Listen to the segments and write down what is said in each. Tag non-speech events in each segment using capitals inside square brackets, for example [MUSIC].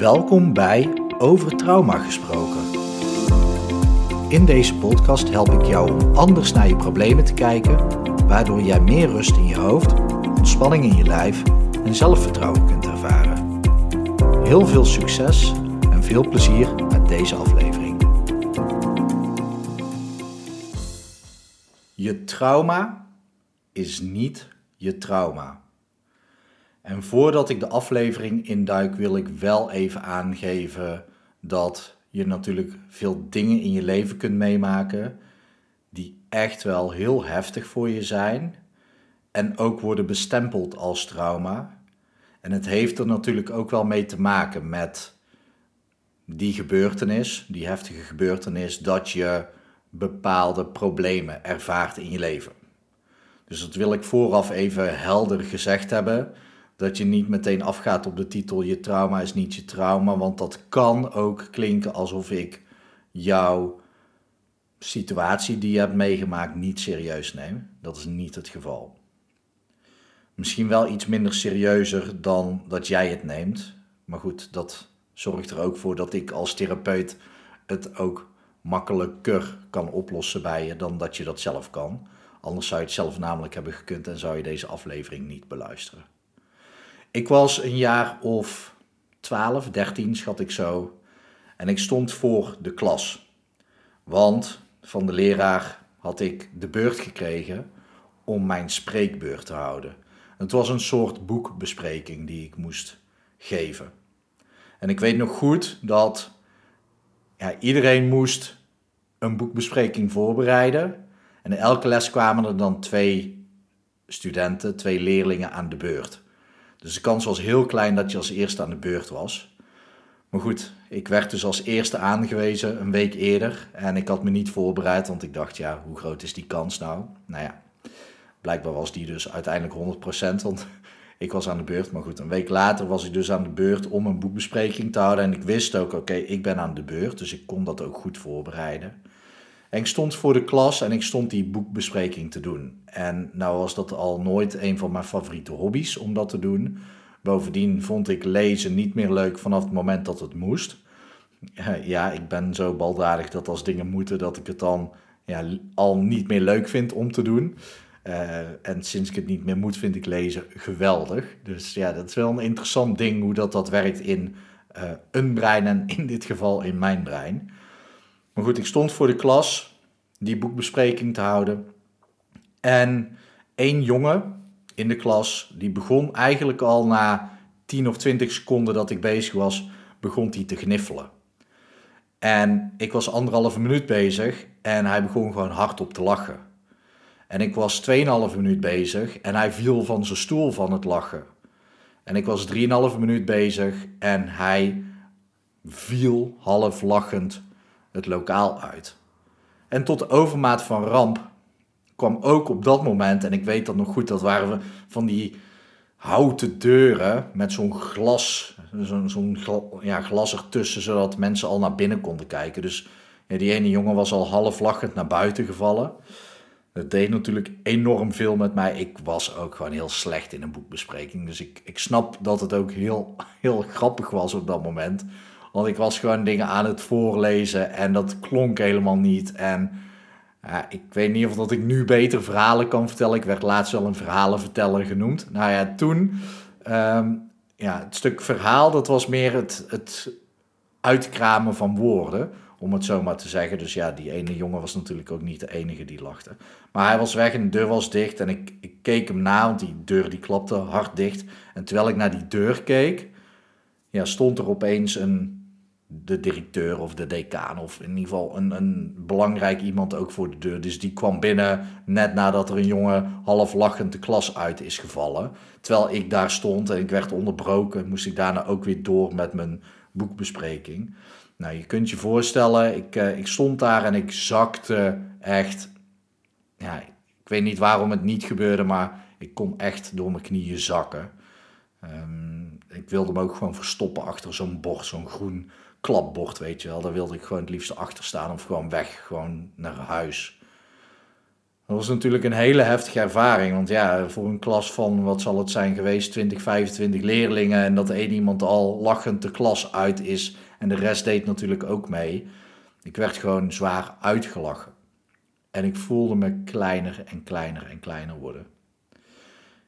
Welkom bij Over Trauma Gesproken. In deze podcast help ik jou om anders naar je problemen te kijken, waardoor jij meer rust in je hoofd, ontspanning in je lijf en zelfvertrouwen kunt ervaren. Heel veel succes en veel plezier met deze aflevering. Je trauma is niet je trauma. En voordat ik de aflevering induik, wil ik wel even aangeven dat je natuurlijk veel dingen in je leven kunt meemaken die echt wel heel heftig voor je zijn en ook worden bestempeld als trauma. En het heeft er natuurlijk ook wel mee te maken met die gebeurtenis, die heftige gebeurtenis, dat je bepaalde problemen ervaart in je leven. Dus dat wil ik vooraf even helder gezegd hebben dat je niet meteen afgaat op de titel je trauma is niet je trauma, want dat kan ook klinken alsof ik jouw situatie die je hebt meegemaakt niet serieus neem. Dat is niet het geval. Misschien wel iets minder serieuzer dan dat jij het neemt. Maar goed, dat zorgt er ook voor dat ik als therapeut het ook makkelijker kan oplossen bij je dan dat je dat zelf kan. Anders zou je het zelf namelijk hebben gekund en zou je deze aflevering niet beluisteren. Ik was een jaar of 12, 13 schat ik zo. En ik stond voor de klas. Want van de leraar had ik de beurt gekregen om mijn spreekbeurt te houden. Het was een soort boekbespreking die ik moest geven. En ik weet nog goed dat ja, iedereen moest een boekbespreking voorbereiden. En in elke les kwamen er dan twee studenten, twee leerlingen aan de beurt. Dus de kans was heel klein dat je als eerste aan de beurt was. Maar goed, ik werd dus als eerste aangewezen een week eerder. En ik had me niet voorbereid, want ik dacht, ja, hoe groot is die kans nou? Nou ja, blijkbaar was die dus uiteindelijk 100%, want [LAUGHS] ik was aan de beurt. Maar goed, een week later was ik dus aan de beurt om een boekbespreking te houden. En ik wist ook, oké, ik ben aan de beurt, dus ik kon dat ook goed voorbereiden. En ik stond voor de klas en ik stond die boekbespreking te doen. En nou was dat al nooit een van mijn favoriete hobby's om dat te doen. Bovendien vond ik lezen niet meer leuk vanaf het moment dat het moest. Ja, ik ben zo baldadig dat als dingen moeten, dat ik het dan ja, al niet meer leuk vind om te doen. Uh, en sinds ik het niet meer moet, vind ik lezen geweldig. Dus ja, dat is wel een interessant ding hoe dat, dat werkt in uh, een brein en in dit geval in mijn brein. Maar goed, ik stond voor de klas die boekbespreking te houden. En één jongen in de klas, die begon eigenlijk al na 10 of 20 seconden dat ik bezig was, begon hij te gniffelen. En ik was anderhalve minuut bezig en hij begon gewoon hardop te lachen. En ik was 2,5 minuut bezig en hij viel van zijn stoel van het lachen. En ik was 3,5 minuut bezig en hij viel half lachend het lokaal uit. En tot de overmaat van ramp kwam ook op dat moment, en ik weet dat nog goed, dat waren we van die houten deuren met zo'n glas, zo'n zo'n ja, glas ertussen, zodat mensen al naar binnen konden kijken. Dus die ene jongen was al half lachend naar buiten gevallen. Dat deed natuurlijk enorm veel met mij. Ik was ook gewoon heel slecht in een boekbespreking. Dus ik, ik snap dat het ook heel, heel grappig was op dat moment. Want ik was gewoon dingen aan het voorlezen en dat klonk helemaal niet. En ik weet niet of dat ik nu beter verhalen kan vertellen. Ik werd laatst wel een verhalenverteller genoemd. Nou ja, toen, ehm, ja, het stuk verhaal, dat was meer het, het uitkramen van woorden, om het zo maar te zeggen. Dus ja, die ene jongen was natuurlijk ook niet de enige die lachte. Maar hij was weg en de deur was dicht en ik, ik keek hem na, want die deur die klapte hard dicht. En terwijl ik naar die deur keek, ja, stond er opeens een de directeur of de decaan of in ieder geval een, een belangrijk iemand ook voor de deur. Dus die kwam binnen net nadat er een jongen half lachend de klas uit is gevallen. Terwijl ik daar stond en ik werd onderbroken, moest ik daarna ook weer door met mijn boekbespreking. Nou, je kunt je voorstellen, ik, uh, ik stond daar en ik zakte echt. Ja, ik weet niet waarom het niet gebeurde, maar ik kon echt door mijn knieën zakken. Um, ik wilde me ook gewoon verstoppen achter zo'n bord, zo'n groen klapbord, weet je wel. Daar wilde ik gewoon het liefst achter staan of gewoon weg, gewoon naar huis. Dat was natuurlijk een hele heftige ervaring. Want ja, voor een klas van, wat zal het zijn geweest, 20, 25 leerlingen. En dat één iemand al lachend de klas uit is. En de rest deed natuurlijk ook mee. Ik werd gewoon zwaar uitgelachen. En ik voelde me kleiner en kleiner en kleiner worden.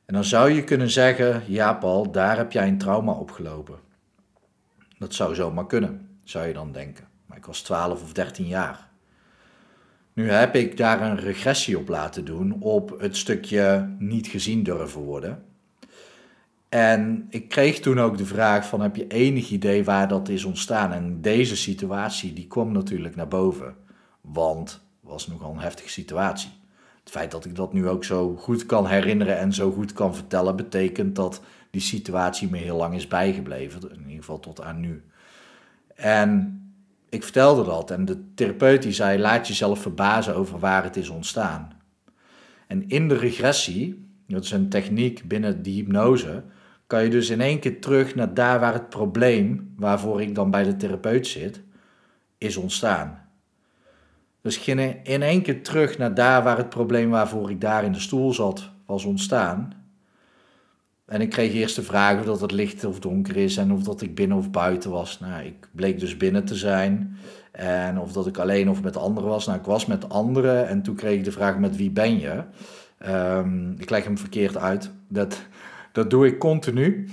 En dan zou je kunnen zeggen, ja Paul, daar heb jij een trauma opgelopen. Dat zou zomaar kunnen, zou je dan denken. Maar ik was 12 of 13 jaar. Nu heb ik daar een regressie op laten doen op het stukje niet gezien durven worden. En ik kreeg toen ook de vraag van heb je enig idee waar dat is ontstaan? En deze situatie die kwam natuurlijk naar boven, want het was nogal een heftige situatie. Het feit dat ik dat nu ook zo goed kan herinneren en zo goed kan vertellen, betekent dat die situatie me heel lang is bijgebleven, in ieder geval tot aan nu. En ik vertelde dat en de therapeut die zei: laat jezelf verbazen over waar het is ontstaan. En in de regressie, dat is een techniek binnen de hypnose, kan je dus in één keer terug naar daar waar het probleem, waarvoor ik dan bij de therapeut zit, is ontstaan. Dus in één keer terug naar daar waar het probleem waarvoor ik daar in de stoel zat, was ontstaan. En ik kreeg eerst de vraag of dat het licht of donker is en of dat ik binnen of buiten was. Nou, ik bleek dus binnen te zijn. En of dat ik alleen of met anderen was. Nou, ik was met anderen en toen kreeg ik de vraag met wie ben je? Um, ik leg hem verkeerd uit. Dat, dat doe ik continu.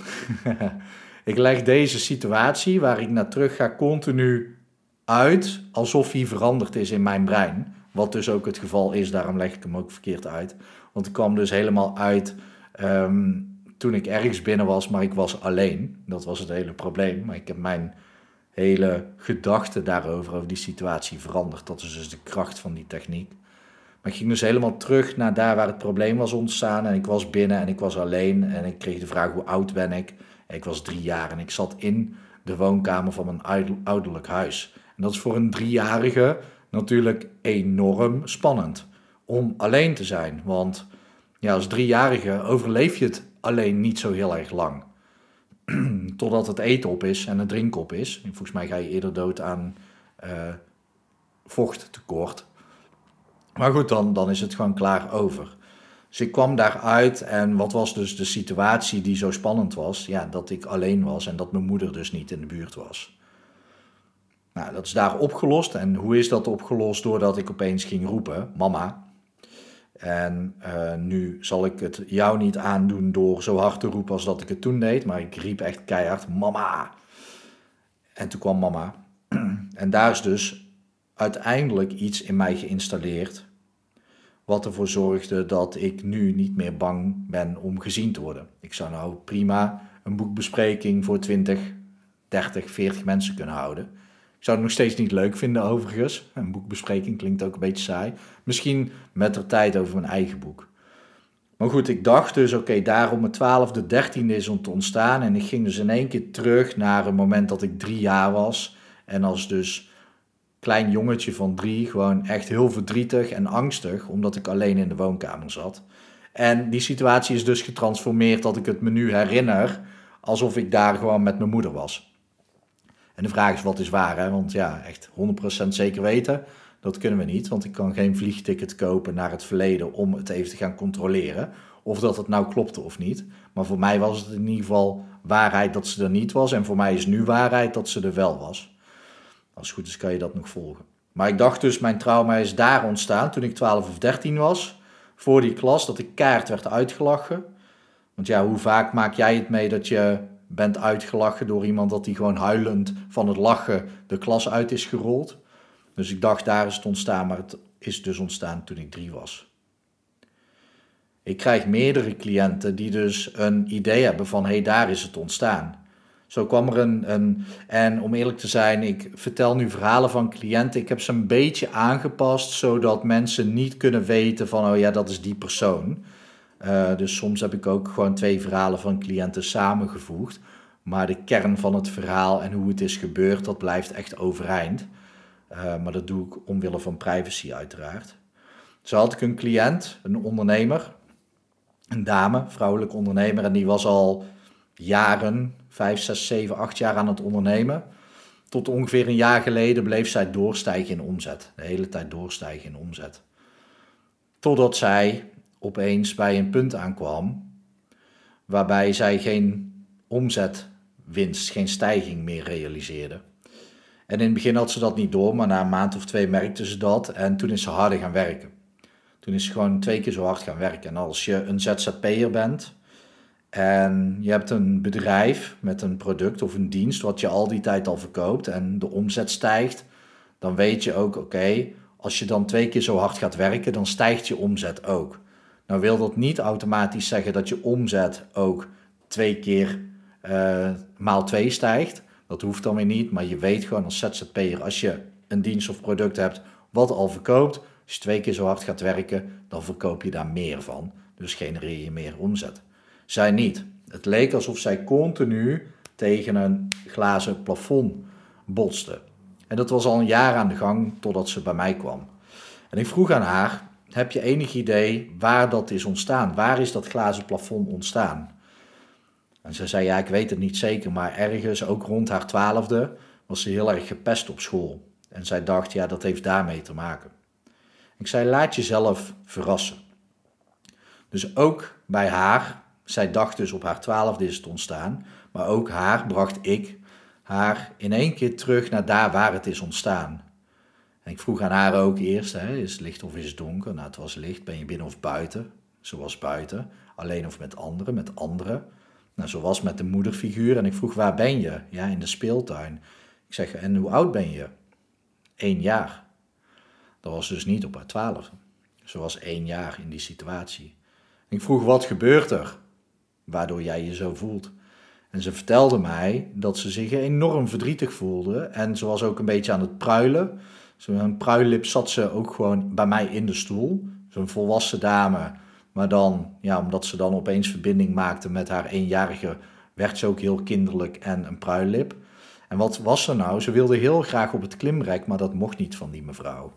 [LAUGHS] ik leg deze situatie waar ik naar terug ga continu uit alsof hij veranderd is in mijn brein. Wat dus ook het geval is, daarom leg ik hem ook verkeerd uit. Want ik kwam dus helemaal uit um, toen ik ergens binnen was, maar ik was alleen. Dat was het hele probleem. Maar ik heb mijn hele gedachte daarover, over die situatie veranderd. Dat is dus de kracht van die techniek. Maar ik ging dus helemaal terug naar daar waar het probleem was ontstaan. En ik was binnen en ik was alleen. En ik kreeg de vraag hoe oud ben ik. ik was drie jaar en ik zat in de woonkamer van mijn ouderlijk huis. En dat is voor een driejarige natuurlijk enorm spannend. Om alleen te zijn. Want ja, als driejarige overleef je het alleen niet zo heel erg lang. [CLEARS THROAT] Totdat het eten op is en het drinken op is. En volgens mij ga je eerder dood aan uh, vochttekort. Maar goed, dan, dan is het gewoon klaar over. Dus ik kwam daaruit en wat was dus de situatie die zo spannend was? Ja, dat ik alleen was en dat mijn moeder dus niet in de buurt was. Nou, dat is daar opgelost. En hoe is dat opgelost? Doordat ik opeens ging roepen, mama. En uh, nu zal ik het jou niet aandoen door zo hard te roepen als dat ik het toen deed. Maar ik riep echt keihard, mama. En toen kwam mama. [CLEARS THROAT] En daar is dus uiteindelijk iets in mij geïnstalleerd wat ervoor zorgde dat ik nu niet meer bang ben om gezien te worden. Ik zou nou prima een boekbespreking voor 20, 30, 40 mensen kunnen houden. Ik zou het nog steeds niet leuk vinden overigens. Een boekbespreking klinkt ook een beetje saai. Misschien met de tijd over mijn eigen boek. Maar goed, ik dacht dus, oké, daarom mijn twaalfde, dertiende is om te ontstaan. En ik ging dus in één keer terug naar een moment dat ik drie jaar was. En als dus klein jongetje van drie gewoon echt heel verdrietig en angstig, omdat ik alleen in de woonkamer zat. En die situatie is dus getransformeerd dat ik het me nu herinner alsof ik daar gewoon met mijn moeder was. En de vraag is wat is waar, hè? want ja, echt 100% zeker weten, dat kunnen we niet, want ik kan geen vliegticket kopen naar het verleden om het even te gaan controleren of dat het nou klopte of niet. Maar voor mij was het in ieder geval waarheid dat ze er niet was en voor mij is nu waarheid dat ze er wel was. Als het goed is kan je dat nog volgen. Maar ik dacht dus, mijn trauma is daar ontstaan toen ik 12 of 13 was. Voor die klas, dat ik kaart werd uitgelachen. Want ja, hoe vaak maak jij het mee dat je bent uitgelachen door iemand dat die gewoon huilend van het lachen de klas uit is gerold? Dus ik dacht, daar is het ontstaan, maar het is dus ontstaan toen ik drie was. Ik krijg meerdere cliënten die dus een idee hebben van, hé, hey, daar is het ontstaan. Zo kwam er een, een. En om eerlijk te zijn, ik vertel nu verhalen van cliënten. Ik heb ze een beetje aangepast, zodat mensen niet kunnen weten van, oh ja, dat is die persoon. Uh, dus soms heb ik ook gewoon twee verhalen van cliënten samengevoegd. Maar de kern van het verhaal en hoe het is gebeurd, dat blijft echt overeind. Uh, maar dat doe ik omwille van privacy uiteraard. Zo had ik een cliënt, een ondernemer, een dame, vrouwelijke ondernemer, en die was al jaren, vijf, zes, zeven, acht jaar aan het ondernemen. Tot ongeveer een jaar geleden bleef zij doorstijgen in omzet. De hele tijd doorstijgen in omzet. Totdat zij opeens bij een punt aankwam waarbij zij geen omzetwinst, geen stijging meer realiseerde. En in het begin had ze dat niet door, maar na een maand of twee merkte ze dat en toen is ze harder gaan werken. Toen is ze gewoon twee keer zo hard gaan werken. En als je een ZZP'er bent en je hebt een bedrijf met een product of een dienst wat je al die tijd al verkoopt en de omzet stijgt, dan weet je ook, oké, als je dan twee keer zo hard gaat werken, dan stijgt je omzet ook. Nou wil dat niet automatisch zeggen dat je omzet ook twee keer uh, maal twee stijgt. Dat hoeft dan weer niet, maar je weet gewoon als ZZP'er, als je een dienst of product hebt wat al verkoopt, als je twee keer zo hard gaat werken, dan verkoop je daar meer van. Dus genereer je meer omzet. Zij niet. Het leek alsof zij continu tegen een glazen plafond botste. En dat was al een jaar aan de gang totdat ze bij mij kwam. En ik vroeg aan haar: Heb je enig idee waar dat is ontstaan? Waar is dat glazen plafond ontstaan? En ze zei: Ja, ik weet het niet zeker, maar ergens, ook rond haar twaalfde, was ze heel erg gepest op school. En zij dacht: Ja, dat heeft daarmee te maken. Ik zei: Laat jezelf verrassen. Dus ook bij haar, zij dacht dus op haar twaalfde is het ontstaan, maar ook haar bracht ik haar in één keer terug naar daar waar het is ontstaan. En ik vroeg aan haar ook eerst, hè, is het licht of is het donker? Nou, het was licht. Ben je binnen of buiten? Ze was buiten. Alleen of met anderen, met anderen. Nou, zo was met de moederfiguur. En ik vroeg, waar ben je? Ja, in de speeltuin. Ik zeg, en hoe oud ben je? Eén jaar. Dat was dus niet op haar twaalfde. Ze was één jaar in die situatie. Ik vroeg, wat gebeurt er? Waardoor jij je zo voelt. En ze vertelde mij dat ze zich enorm verdrietig voelde. En ze was ook een beetje aan het pruilen. Zo'n pruillip zat ze ook gewoon bij mij in de stoel. Zo'n volwassen dame. Maar dan, ja, omdat ze dan opeens verbinding maakte met haar eenjarige, werd ze ook heel kinderlijk en een pruillip. En wat was er nou? Ze wilde heel graag op het klimrek, maar dat mocht niet van die mevrouw.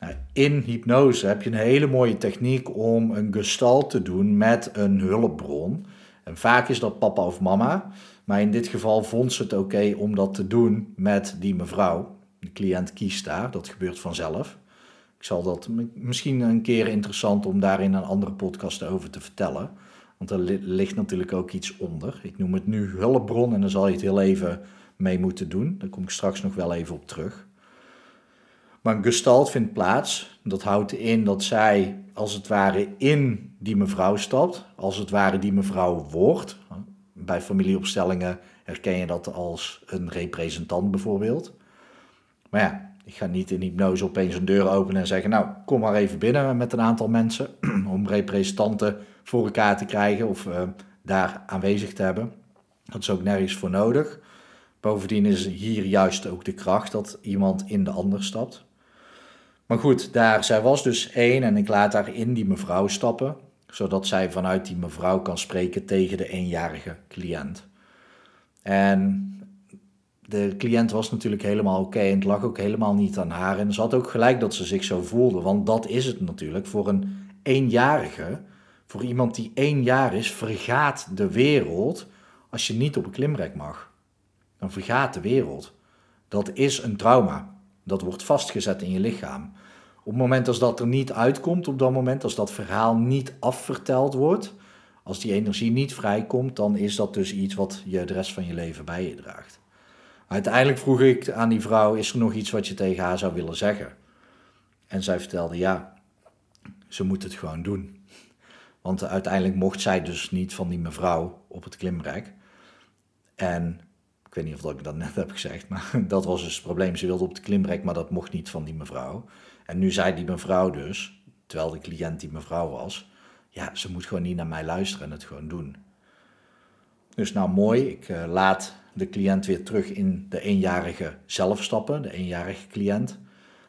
Nou, in hypnose heb je een hele mooie techniek om een gestalt te doen met een hulpbron. En vaak is dat papa of mama. Maar in dit geval vond ze het oké om dat te doen met die mevrouw. De cliënt kiest daar, dat gebeurt vanzelf. Ik zal dat misschien een keer interessant om daar in een andere podcast over te vertellen. Want er ligt natuurlijk ook iets onder. Ik noem het nu hulpbron en dan zal je het heel even mee moeten doen. Daar kom ik straks nog wel even op terug. Maar een gestalt vindt plaats. Dat houdt in dat zij als het ware in die mevrouw stapt. Als het ware die mevrouw wordt. Bij familieopstellingen herken je dat als een representant bijvoorbeeld. Maar ja, ik ga niet in hypnose opeens een deur openen en zeggen: Nou, kom maar even binnen met een aantal mensen. [CLEARS THROAT] om representanten voor elkaar te krijgen of uh, daar aanwezig te hebben. Dat is ook nergens voor nodig. Bovendien is hier juist ook de kracht dat iemand in de ander stapt. Maar goed, daar, zij was dus één en ik laat haar in die mevrouw stappen, zodat zij vanuit die mevrouw kan spreken tegen de eenjarige cliënt. En de cliënt was natuurlijk helemaal oké en het lag ook helemaal niet aan haar. En ze had ook gelijk dat ze zich zo voelde, want dat is het natuurlijk. Voor een eenjarige, voor iemand die één jaar is, vergaat de wereld als je niet op een klimrek mag. Dan vergaat de wereld. Dat is een trauma. Dat wordt vastgezet in je lichaam. Op het moment als dat er niet uitkomt, op dat moment als dat verhaal niet afverteld wordt, als die energie niet vrijkomt, dan is dat dus iets wat je de rest van je leven bij je draagt. Uiteindelijk vroeg ik aan die vrouw: Is er nog iets wat je tegen haar zou willen zeggen? En zij vertelde: Ja, ze moet het gewoon doen. Want uiteindelijk mocht zij dus niet van die mevrouw op het klimrek. En ik weet niet of ik dat net heb gezegd, maar [LAUGHS] dat was dus het probleem. Ze wilde op het klimrek, maar dat mocht niet van die mevrouw. En nu zei die mevrouw dus, terwijl de cliënt die mevrouw was, ja, ze moet gewoon niet naar mij luisteren en het gewoon doen. Dus nou mooi, ik uh, laat de cliënt weer terug in de eenjarige zelf stappen, de eenjarige cliënt.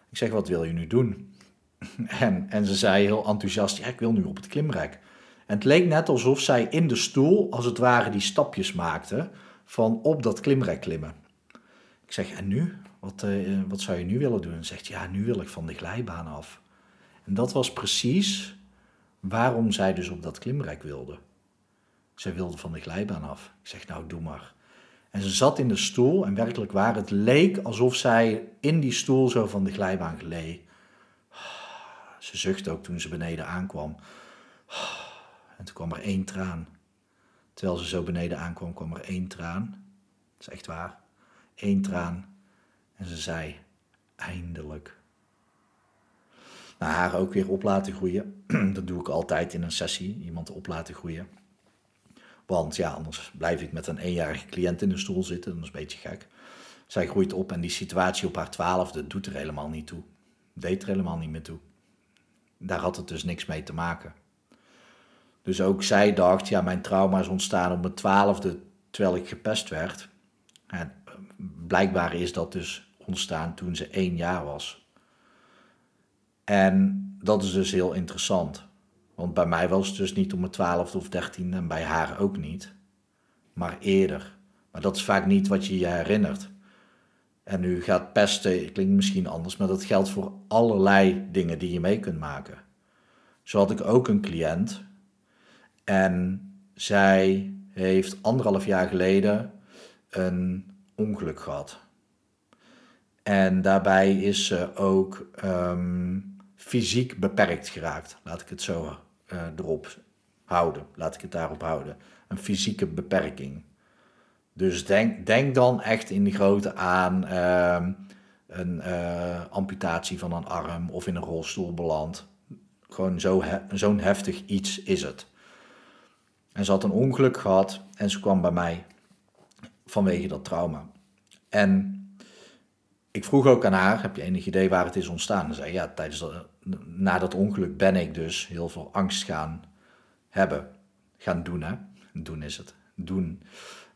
Ik zeg, wat wil je nu doen? [LAUGHS] En, en ze zei heel enthousiast, ja, ik wil nu op het klimrek. En het leek net alsof zij in de stoel, als het ware, die stapjes maakte van op dat klimrek klimmen. Ik zeg, en nu? Wat, uh, wat zou je nu willen doen? En zegt, ja, nu wil ik van de glijbaan af. En dat was precies waarom zij dus op dat klimrek wilde. Zij wilde van de glijbaan af. Ik zeg, nou, doe maar. En ze zat in de stoel en werkelijk waar, het leek alsof zij in die stoel zo van de glijbaan gleed. Ze zuchtte ook toen ze beneden aankwam. En toen kwam er één traan. Terwijl ze zo beneden aankwam, kwam er één traan. Dat is echt waar. Eén traan. En ze zei, eindelijk. Nou, haar ook weer op laten groeien. [CLEARS THROAT] Dat doe ik altijd in een sessie, iemand op laten groeien. Want ja, anders blijf ik met een eenjarige cliënt in de stoel zitten. Dat is een beetje gek. Zij groeit op en die situatie op haar twaalfde doet er helemaal niet toe. Deed er helemaal niet meer toe. Daar had het dus niks mee te maken. Dus ook zij dacht, ja, mijn trauma is ontstaan op mijn twaalfde terwijl ik gepest werd. En blijkbaar is dat dus ontstaan toen ze één jaar was. En dat is dus heel interessant. Want bij mij was het dus niet om mijn twaalfde of dertiende en bij haar ook niet. Maar eerder. Maar dat is vaak niet wat je je herinnert. En nu gaat pesten, klinkt misschien anders, maar dat geldt voor allerlei dingen die je mee kunt maken. Zo had ik ook een cliënt en zij heeft anderhalf jaar geleden een ongeluk gehad. En daarbij is ze ook ehm, fysiek beperkt geraakt. Laat ik het zo erop houden. Laat ik het daarop houden. Een fysieke beperking. Dus denk, denk dan echt in de grote aan uh, een uh, amputatie van een arm of in een rolstoel beland. Gewoon zo'n zo heftig iets is het. En ze had een ongeluk gehad en ze kwam bij mij vanwege dat trauma. En ik vroeg ook aan haar, heb je enig idee waar het is ontstaan? Ze zei, ja, tijdens na dat ongeluk ben ik dus heel veel angst gaan hebben. Gaan doen, hè? Doen is het. Doen.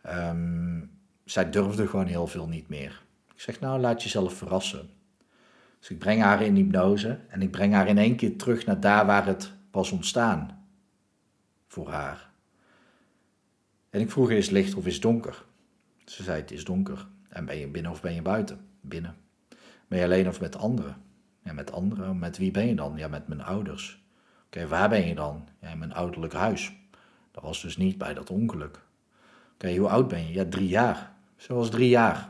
Um, zij durfde gewoon heel veel niet meer. Ik zeg, nou, laat jezelf verrassen. Dus ik breng haar in hypnose en ik breng haar in één keer terug naar daar waar het was ontstaan. Voor haar. En ik vroeg, is het licht of is het donker? Ze zei, het is donker. En ben je binnen of ben je buiten? Binnen. Ben je alleen of met anderen? Ja, met anderen. Met wie ben je dan? Ja, met mijn ouders. Oké, waar ben je dan? Ja, in mijn ouderlijk huis. Dat was dus niet bij dat ongeluk. Oké, hoe oud ben je? Ja, drie jaar. Ze was drie jaar.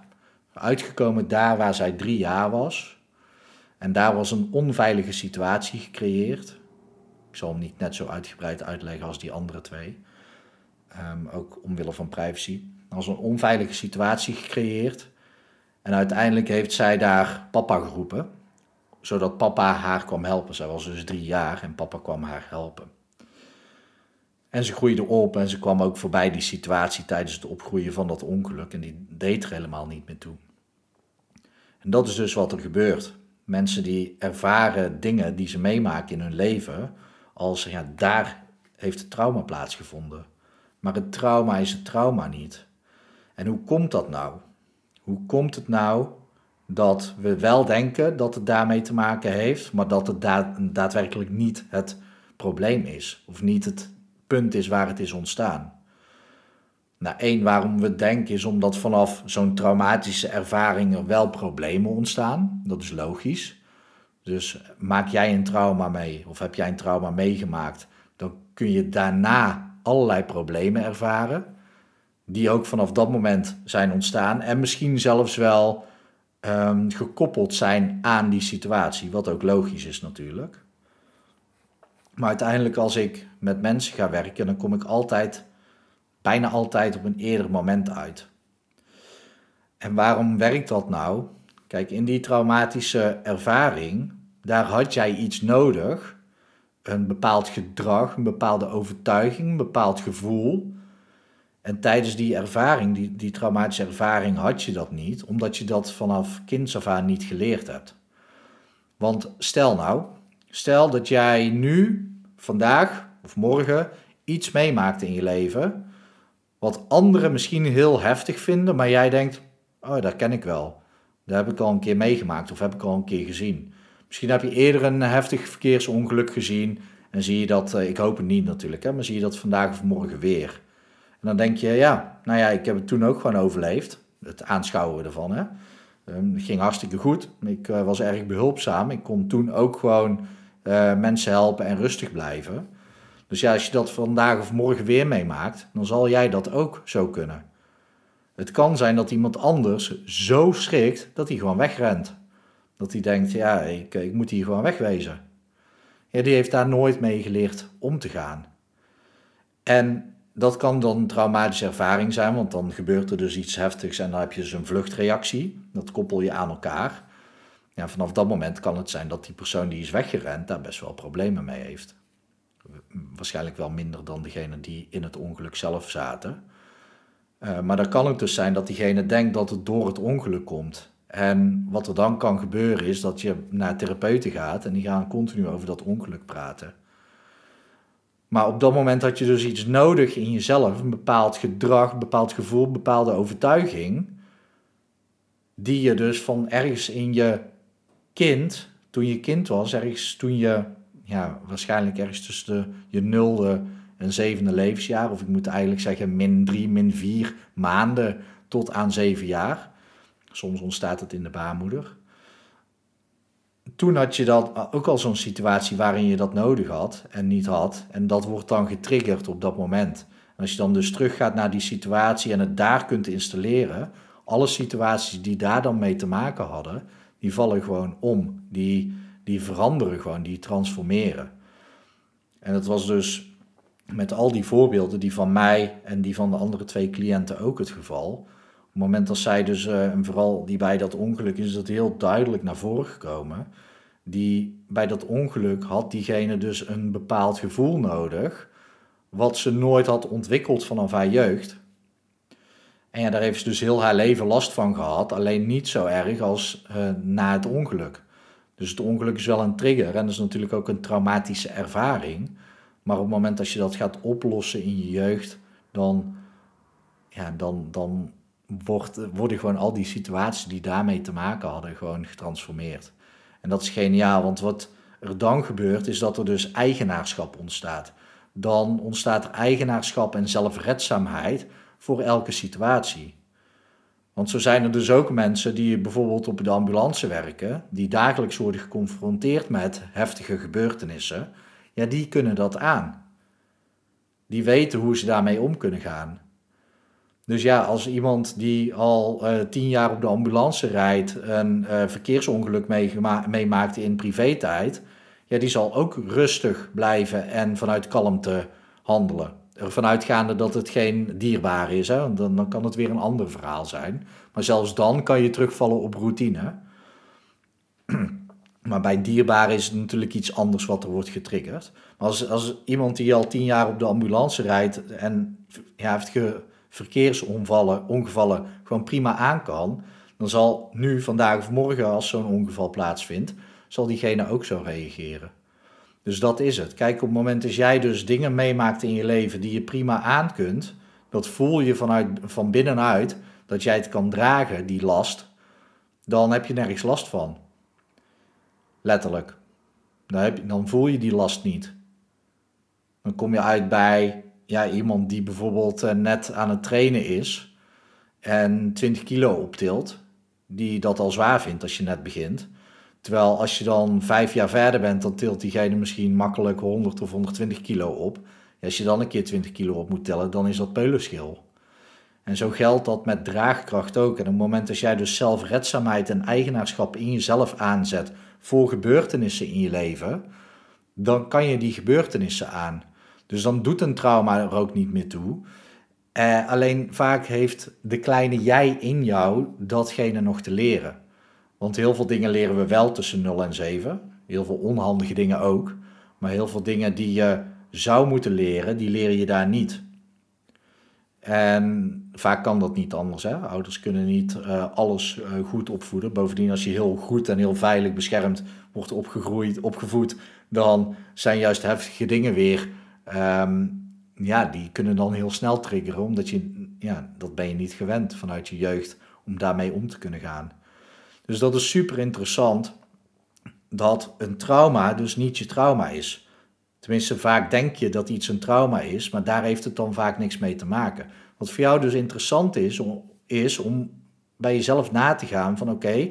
Uitgekomen daar waar zij drie jaar was. En daar was een onveilige situatie gecreëerd. Ik zal hem niet net zo uitgebreid uitleggen als die andere twee. Um, ook omwille van privacy. Was een onveilige situatie gecreëerd. En uiteindelijk heeft zij daar papa geroepen, zodat papa haar kwam helpen. Zij was dus drie jaar en papa kwam haar helpen. En ze groeide op en ze kwam ook voorbij die situatie tijdens het opgroeien van dat ongeluk. En die deed er helemaal niet meer toe. En dat is dus wat er gebeurt. Mensen die ervaren dingen die ze meemaken in hun leven, als ja, daar heeft het trauma plaatsgevonden. Maar het trauma is het trauma niet. En hoe komt dat nou? Hoe komt het nou dat we wel denken dat het daarmee te maken heeft, maar dat het daadwerkelijk niet het probleem is, of niet het punt is waar het is ontstaan? Nou, één, waarom we denken is omdat vanaf zo'n traumatische ervaring er wel problemen ontstaan. Dat is logisch. Dus maak jij een trauma mee, of heb jij een trauma meegemaakt, dan kun je daarna allerlei problemen ervaren die ook vanaf dat moment zijn ontstaan en misschien zelfs wel um, gekoppeld zijn aan die situatie, wat ook logisch is natuurlijk. Maar uiteindelijk als ik met mensen ga werken, dan kom ik altijd, bijna altijd op een eerder moment uit. En waarom werkt dat nou? Kijk, in die traumatische ervaring, daar had jij iets nodig, een bepaald gedrag, een bepaalde overtuiging, een bepaald gevoel, en tijdens die ervaring, die, die traumatische ervaring, had je dat niet, omdat je dat vanaf kinds af aan niet geleerd hebt. Want stel nou, stel dat jij nu, vandaag of morgen, iets meemaakt in je leven, wat anderen misschien heel heftig vinden, maar jij denkt, oh, dat ken ik wel. Dat heb ik al een keer meegemaakt of heb ik al een keer gezien. Misschien heb je eerder een heftig verkeersongeluk gezien en zie je dat, eh, ik hoop het niet natuurlijk, hè, maar zie je dat vandaag of morgen weer. En dan denk je, ja, nou ja, ik heb het toen ook gewoon overleefd. Het aanschouwen ervan, hè. Um, het ging hartstikke goed. Ik uh, was erg behulpzaam. Ik kon toen ook gewoon uh, mensen helpen en rustig blijven. Dus ja, als je dat vandaag of morgen weer meemaakt, dan zal jij dat ook zo kunnen. Het kan zijn dat iemand anders zo schrikt dat hij gewoon wegrent. Dat hij denkt, ja, ik, ik moet hier gewoon wegwezen. ja, die heeft daar nooit mee geleerd om te gaan. En dat kan dan een traumatische ervaring zijn, want dan gebeurt er dus iets heftigs en dan heb je dus een vluchtreactie. Dat koppel je aan elkaar. Ja, vanaf dat moment kan het zijn dat die persoon die is weggerend daar best wel problemen mee heeft. Waarschijnlijk wel minder dan degene die in het ongeluk zelf zaten. Uh, maar dan kan het dus zijn dat diegene denkt dat het door het ongeluk komt. En wat er dan kan gebeuren is dat je naar therapeuten gaat en die gaan continu over dat ongeluk praten. Maar op dat moment had je dus iets nodig in jezelf, een bepaald gedrag, een bepaald gevoel, een bepaalde overtuiging, die je dus van ergens in je kind, toen je kind was, ergens toen je, ja, waarschijnlijk ergens tussen je nulde en zevende levensjaar, of ik moet eigenlijk zeggen min drie, min vier maanden tot aan zeven jaar. Soms ontstaat het in de baarmoeder. Toen had je dat ook al zo'n situatie waarin je dat nodig had en niet had. En dat wordt dan getriggerd op dat moment. En als je dan dus teruggaat naar die situatie en het daar kunt installeren, alle situaties die daar dan mee te maken hadden, die vallen gewoon om. Die, die veranderen gewoon, die transformeren. En dat was dus met al die voorbeelden, die van mij en die van de andere twee cliënten ook het geval. Op het moment dat zij dus, uh, en vooral die bij dat ongeluk, is dat heel duidelijk naar voren gekomen. Die bij dat ongeluk had diegene dus een bepaald gevoel nodig, wat ze nooit had ontwikkeld vanaf haar jeugd. En ja, daar heeft ze dus heel haar leven last van gehad, alleen niet zo erg als uh, na het ongeluk. Dus het ongeluk is wel een trigger en dat is natuurlijk ook een traumatische ervaring. Maar op het moment dat je dat gaat oplossen in je jeugd, dan, ja, dan, dan wordt, worden gewoon al die situaties die daarmee te maken hadden, gewoon getransformeerd. En dat is geniaal, want wat er dan gebeurt, is dat er dus eigenaarschap ontstaat. Dan ontstaat er eigenaarschap en zelfredzaamheid voor elke situatie. Want zo zijn er dus ook mensen die bijvoorbeeld op de ambulance werken, die dagelijks worden geconfronteerd met heftige gebeurtenissen ja, die kunnen dat aan. Die weten hoe ze daarmee om kunnen gaan. Dus ja, als iemand die al uh, tien jaar op de ambulance rijdt, een uh, verkeersongeluk meemaakt in privé-tijd, ja, die zal ook rustig blijven en vanuit kalmte handelen. Ervan uitgaande dat het geen dierbaar is, hè? Dan, dan kan het weer een ander verhaal zijn. Maar zelfs dan kan je terugvallen op routine. [CLEARS THROAT] Maar bij dierbaren is het natuurlijk iets anders wat er wordt getriggerd. Maar als, als iemand die al tien jaar op de ambulance rijdt en ja, heeft ge, verkeersongevallen ongevallen gewoon prima aan kan, dan zal nu, vandaag of morgen, als zo'n ongeval plaatsvindt, zal diegene ook zo reageren. Dus dat is het. Kijk, op het moment dat jij dus dingen meemaakt in je leven die je prima aan kunt, dat voel je vanuit, van binnenuit, dat jij het kan dragen, die last, dan heb je nergens last van. Letterlijk. Dan, heb je, dan voel je die last niet. Dan kom je uit bij ja, iemand die bijvoorbeeld eh, net aan het trainen is en 20 kilo optilt, die dat al zwaar vindt als je net begint. Terwijl als je dan vijf jaar verder bent, dan tilt diegene misschien makkelijk 100 of 120 kilo op. als je dan een keer 20 kilo op moet tellen, dan is dat peulenschil. En zo geldt dat met draagkracht ook. En op het moment dat jij dus zelfredzaamheid en eigenaarschap in jezelf aanzet voor gebeurtenissen in je leven, dan kan je die gebeurtenissen aan. Dus dan doet een trauma er ook niet meer toe. Eh, alleen vaak heeft de kleine jij in jou datgene nog te leren. Want heel veel dingen leren we wel tussen 0 en 7. Heel veel onhandige dingen ook. Maar heel veel dingen die je zou moeten leren, die leer je daar niet. En vaak kan dat niet anders. Hè? Ouders kunnen niet uh, alles uh, goed opvoeden. Bovendien, als je heel goed en heel veilig beschermd wordt opgegroeid, opgevoed, dan zijn juist heftige dingen weer. Um, ja, die kunnen dan heel snel triggeren, omdat je, ja, dat ben je niet gewend vanuit je jeugd om daarmee om te kunnen gaan. Dus dat is super interessant dat een trauma dus niet je trauma is. Tenminste, vaak denk je dat iets een trauma is, maar daar heeft het dan vaak niks mee te maken. Wat voor jou dus interessant is, is om bij jezelf na te gaan van oké,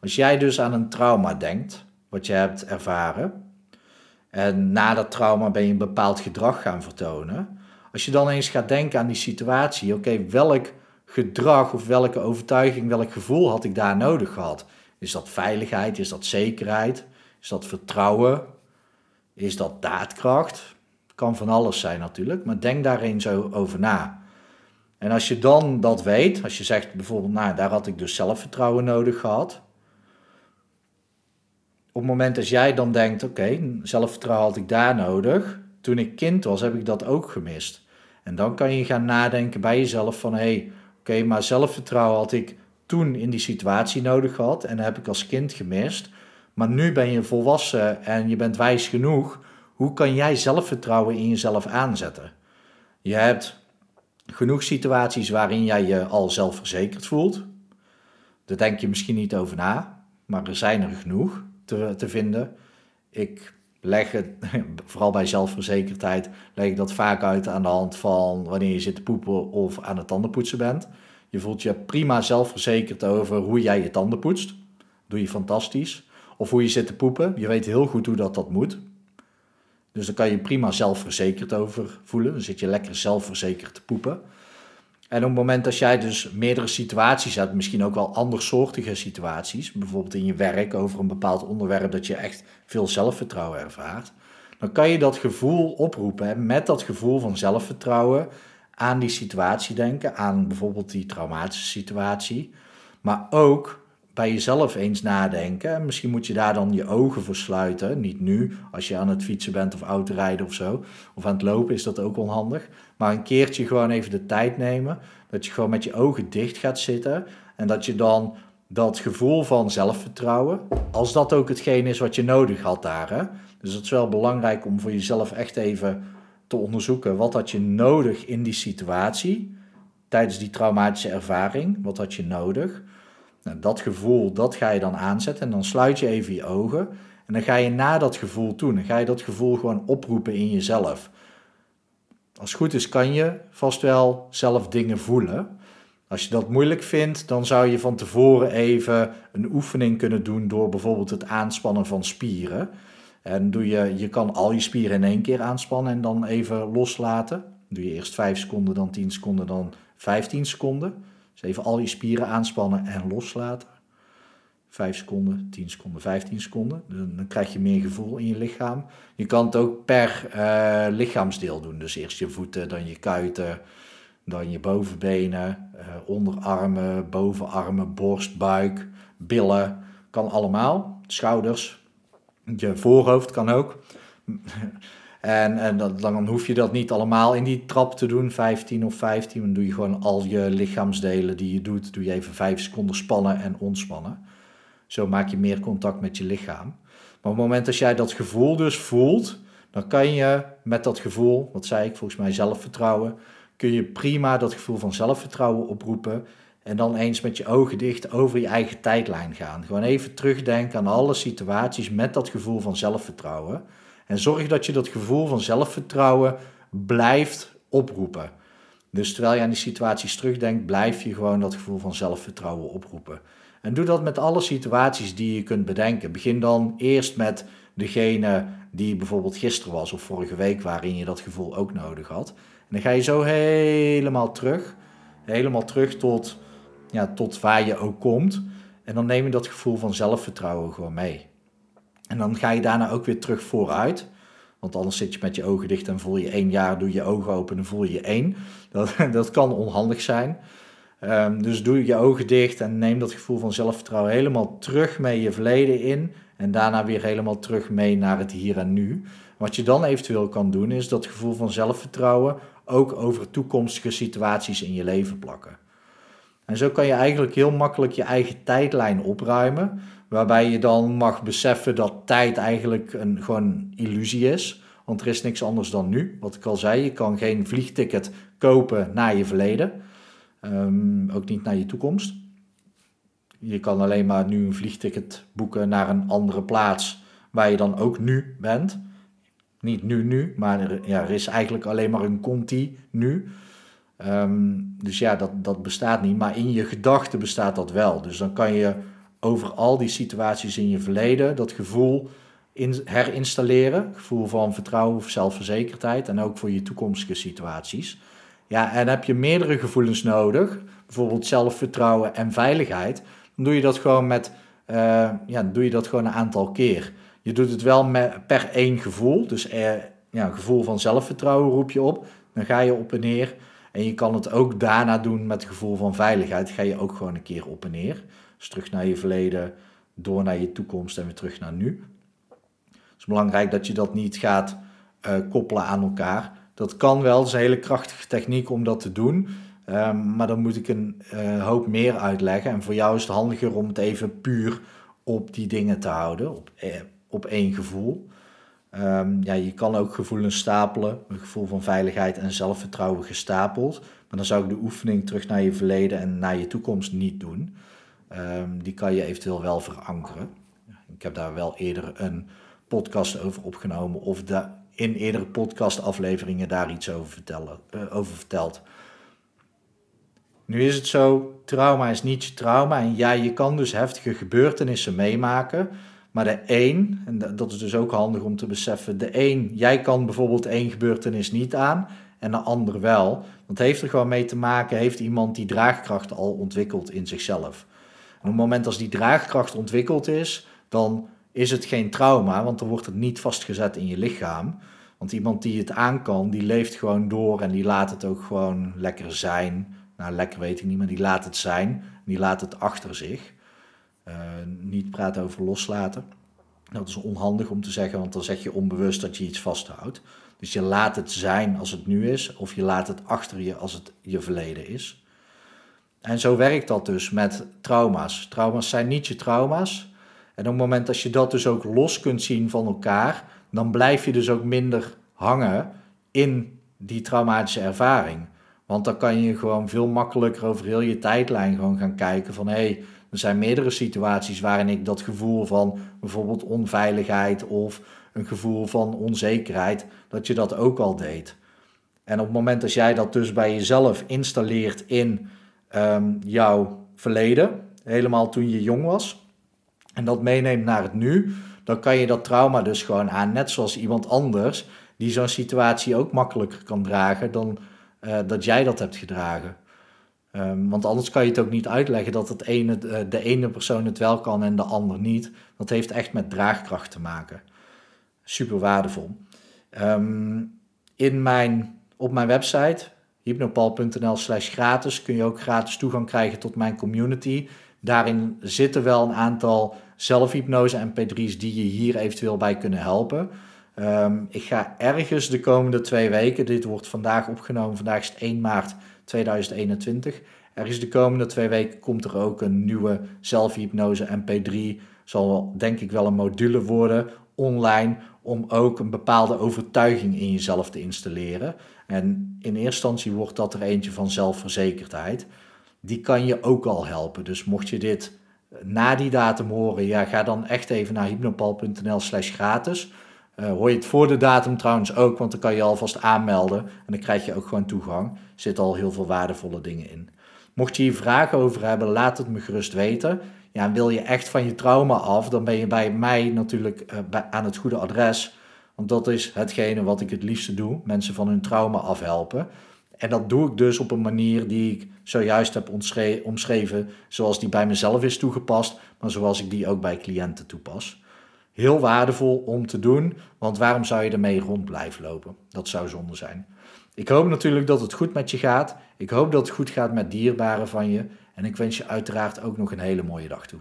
als jij dus aan een trauma denkt, wat je hebt ervaren, en na dat trauma ben je een bepaald gedrag gaan vertonen. Als je dan eens gaat denken aan die situatie, oké, welk gedrag of welke overtuiging, welk gevoel had ik daar nodig gehad? Is dat veiligheid? Is dat zekerheid? Is dat vertrouwen? Is dat daadkracht? Kan van alles zijn natuurlijk, maar denk daar eens over na. En als je dan dat weet, als je zegt bijvoorbeeld, nou daar had ik dus zelfvertrouwen nodig gehad. Op het moment dat jij dan denkt, oké, zelfvertrouwen had ik daar nodig. Toen ik kind was, heb ik dat ook gemist. En dan kan je gaan nadenken bij jezelf van, hé, hey, oké, maar zelfvertrouwen had ik toen in die situatie nodig gehad en heb ik als kind gemist. Maar nu ben je volwassen en je bent wijs genoeg. Hoe kan jij zelfvertrouwen in jezelf aanzetten? Je hebt genoeg situaties waarin jij je al zelfverzekerd voelt. Daar denk je misschien niet over na, maar er zijn er genoeg te, te vinden. Ik leg het, [LAUGHS] vooral bij zelfverzekerdheid, leg ik dat vaak uit aan de hand van wanneer je zit te poepen of aan het tandenpoetsen bent. Je voelt je prima zelfverzekerd over hoe jij je tanden poetst. Doe je fantastisch. Of hoe je zit te poepen. Je weet heel goed hoe dat, dat moet. Dus dan kan je prima zelfverzekerd over voelen. Dan zit je lekker zelfverzekerd te poepen. En op het moment dat jij dus meerdere situaties hebt, misschien ook wel andersoortige situaties, bijvoorbeeld in je werk over een bepaald onderwerp dat je echt veel zelfvertrouwen ervaart, dan kan je dat gevoel oproepen. met dat gevoel van zelfvertrouwen aan die situatie denken, aan bijvoorbeeld die traumatische situatie, maar ook bij jezelf eens nadenken. Misschien moet je daar dan je ogen voor sluiten. Niet nu, als je aan het fietsen bent of autorijden of zo. Of aan het lopen is dat ook onhandig. Maar een keertje gewoon even de tijd nemen. Dat je gewoon met je ogen dicht gaat zitten. En dat je dan dat gevoel van zelfvertrouwen, als dat ook hetgeen is wat je nodig had daar. Hè? Dus het is wel belangrijk om voor jezelf echt even te onderzoeken. Wat had je nodig in die situatie? Tijdens die traumatische ervaring. Wat had je nodig? Nou, dat gevoel, dat ga je dan aanzetten en dan sluit je even je ogen en dan ga je na dat gevoel toe. Dan ga je dat gevoel gewoon oproepen in jezelf. Als het goed is, kan je vast wel zelf dingen voelen. Als je dat moeilijk vindt, dan zou je van tevoren even een oefening kunnen doen door bijvoorbeeld het aanspannen van spieren. En doe je, je kan al je spieren in één keer aanspannen en dan even loslaten. Doe je eerst 5 seconden, dan 10 seconden, dan 15 seconden. Dus even al je spieren aanspannen en loslaten. 5 seconden, 10 seconden, 15 seconden. Dan, krijg je meer gevoel in je lichaam. Je kan het ook per uh, lichaamsdeel doen. Dus eerst je voeten, dan je kuiten, dan je bovenbenen, uh, onderarmen, bovenarmen, borst, buik, billen. Kan allemaal. Schouders, je voorhoofd kan ook. [LAUGHS] En, en dan hoef je dat niet allemaal in die trap te doen, 15 of 15. Dan doe je gewoon al je lichaamsdelen die je doet, doe je even 5 seconden spannen en ontspannen. Zo maak je meer contact met je lichaam. Maar op het moment dat jij dat gevoel dus voelt, dan kan je met dat gevoel, wat zei ik, volgens mij zelfvertrouwen, kun je prima dat gevoel van zelfvertrouwen oproepen. En dan eens met je ogen dicht over je eigen tijdlijn gaan. Gewoon even terugdenken aan alle situaties met dat gevoel van zelfvertrouwen. En zorg dat je dat gevoel van zelfvertrouwen blijft oproepen. Dus terwijl je aan die situaties terugdenkt, blijf je gewoon dat gevoel van zelfvertrouwen oproepen. En doe dat met alle situaties die je kunt bedenken. Begin dan eerst met degene die bijvoorbeeld gisteren was of vorige week, waarin je dat gevoel ook nodig had. En dan ga je zo helemaal terug, helemaal terug tot, ja, tot waar je ook komt. En dan neem je dat gevoel van zelfvertrouwen gewoon mee. En dan ga je daarna ook weer terug vooruit. Want anders zit je met je ogen dicht en voel je één jaar, doe je ogen open en voel je één. [LAUGHS] Dat, dat kan onhandig zijn. Um, dus doe je ogen dicht en neem dat gevoel van zelfvertrouwen helemaal terug mee je verleden in. En daarna weer helemaal terug mee naar het hier en nu. Wat je dan eventueel kan doen, is dat gevoel van zelfvertrouwen ook over toekomstige situaties in je leven plakken. En zo kan je eigenlijk heel makkelijk je eigen tijdlijn opruimen. Waarbij je dan mag beseffen dat tijd eigenlijk een gewoon illusie is. Want er is niks anders dan nu. Wat ik al zei, je kan geen vliegticket kopen naar je verleden. Ehm, ook niet naar je toekomst. Je kan alleen maar nu een vliegticket boeken naar een andere plaats waar je dan ook nu bent. Niet nu nu, maar er, ja, er is eigenlijk alleen maar een conti nu. Ehm, dus ja, dat, dat bestaat niet. Maar in je gedachten bestaat dat wel. Dus dan kan je over al die situaties in je verleden dat gevoel in, herinstalleren. Gevoel van vertrouwen of zelfverzekerdheid en ook voor je toekomstige situaties. Ja, en heb je meerdere gevoelens nodig, bijvoorbeeld zelfvertrouwen en veiligheid, dan doe je dat gewoon met, uh, ja, doe je dat gewoon een aantal keer. Je doet het wel per één gevoel. Dus er, ja, een gevoel van zelfvertrouwen roep je op. Dan ga je op en neer. En je kan het ook daarna doen met het gevoel van veiligheid. Ga je ook gewoon een keer op en neer. Dus terug naar je verleden, door naar je toekomst en weer terug naar nu. Het is belangrijk dat je dat niet gaat uh, koppelen aan elkaar. Dat kan wel, het is een hele krachtige techniek om dat te doen. Um, maar dan moet ik een uh, hoop meer uitleggen. En voor jou is het handiger om het even puur op die dingen te houden, op, eh, op één gevoel. Um, ja, je kan ook gevoelens stapelen, een gevoel van veiligheid en zelfvertrouwen gestapeld. Maar dan zou ik de oefening terug naar je verleden en naar je toekomst niet doen. Um, die kan je eventueel wel verankeren. Ik heb daar wel eerder een podcast over opgenomen of in eerdere podcastafleveringen daar iets over, vertellen, uh, over verteld. Nu is het zo, trauma is niet je trauma. En ja, je kan dus heftige gebeurtenissen meemaken. Maar de een, en dat is dus ook handig om te beseffen, de een, jij kan bijvoorbeeld één gebeurtenis niet aan en de ander wel. Want heeft er gewoon mee te maken, heeft iemand die draagkracht al ontwikkeld in zichzelf. Op het moment als die draagkracht ontwikkeld is, dan is het geen trauma, want dan wordt het niet vastgezet in je lichaam. Want iemand die het aan kan, die leeft gewoon door en die laat het ook gewoon lekker zijn nou lekker weet ik niet, maar die laat het zijn. Die laat het achter zich. Uh, niet praten over loslaten. Dat is onhandig om te zeggen, want dan zeg je onbewust dat je iets vasthoudt. Dus je laat het zijn als het nu is, of je laat het achter je als het je verleden is. En zo werkt dat dus met trauma's. Trauma's zijn niet je trauma's. En op het moment dat je dat dus ook los kunt zien van elkaar, dan blijf je dus ook minder hangen in die traumatische ervaring. Want dan kan je gewoon veel makkelijker over heel je tijdlijn gewoon gaan kijken van hé, hey, er zijn meerdere situaties waarin ik dat gevoel van bijvoorbeeld onveiligheid of een gevoel van onzekerheid, dat je dat ook al deed. En op het moment dat jij dat dus bij jezelf installeert in um, jouw verleden, helemaal toen je jong was, en dat meeneemt naar het nu, dan kan je dat trauma dus gewoon aan, net zoals iemand anders die zo'n situatie ook makkelijker kan dragen dan uh, dat jij dat hebt gedragen. Um, want anders kan je het ook niet uitleggen dat het ene, uh, de ene persoon het wel kan en de ander niet. Dat heeft echt met draagkracht te maken. Super waardevol. Um, in mijn, op mijn website hypnopal.nl slash gratis kun je ook gratis toegang krijgen tot mijn community. Daarin zitten wel een aantal zelfhypnose en P3's die je hier eventueel bij kunnen helpen. Um, ik ga ergens de komende twee weken, dit wordt vandaag opgenomen, vandaag is het 1 maart 2021. Ergens de komende twee weken komt er ook een nieuwe zelfhypnose MP3. Zal denk ik wel een module worden online om ook een bepaalde overtuiging in jezelf te installeren. En in eerste instantie wordt dat er eentje van zelfverzekerdheid. Die kan je ook al helpen. Dus mocht je dit na die datum horen, ja, ga dan echt even naar hypnopal.nl slash gratis. Uh, hoor je het voor de datum trouwens ook, want dan kan je alvast aanmelden en dan krijg je ook gewoon toegang. Er zitten al heel veel waardevolle dingen in. Mocht je hier vragen over hebben, laat het me gerust weten. Ja, wil je echt van je trauma af, dan ben je bij mij natuurlijk uh, aan het goede adres. Want dat is hetgene wat ik het liefste doe: mensen van hun trauma afhelpen. En dat doe ik dus op een manier die ik zojuist heb omschreven, zoals die bij mezelf is toegepast, maar zoals ik die ook bij cliënten toepas heel waardevol om te doen, want waarom zou je ermee rond blijven lopen? Dat zou zonde zijn. Ik hoop natuurlijk dat het goed met je gaat. Ik hoop dat het goed gaat met dierbaren van je. En ik wens je uiteraard ook nog een hele mooie dag toe.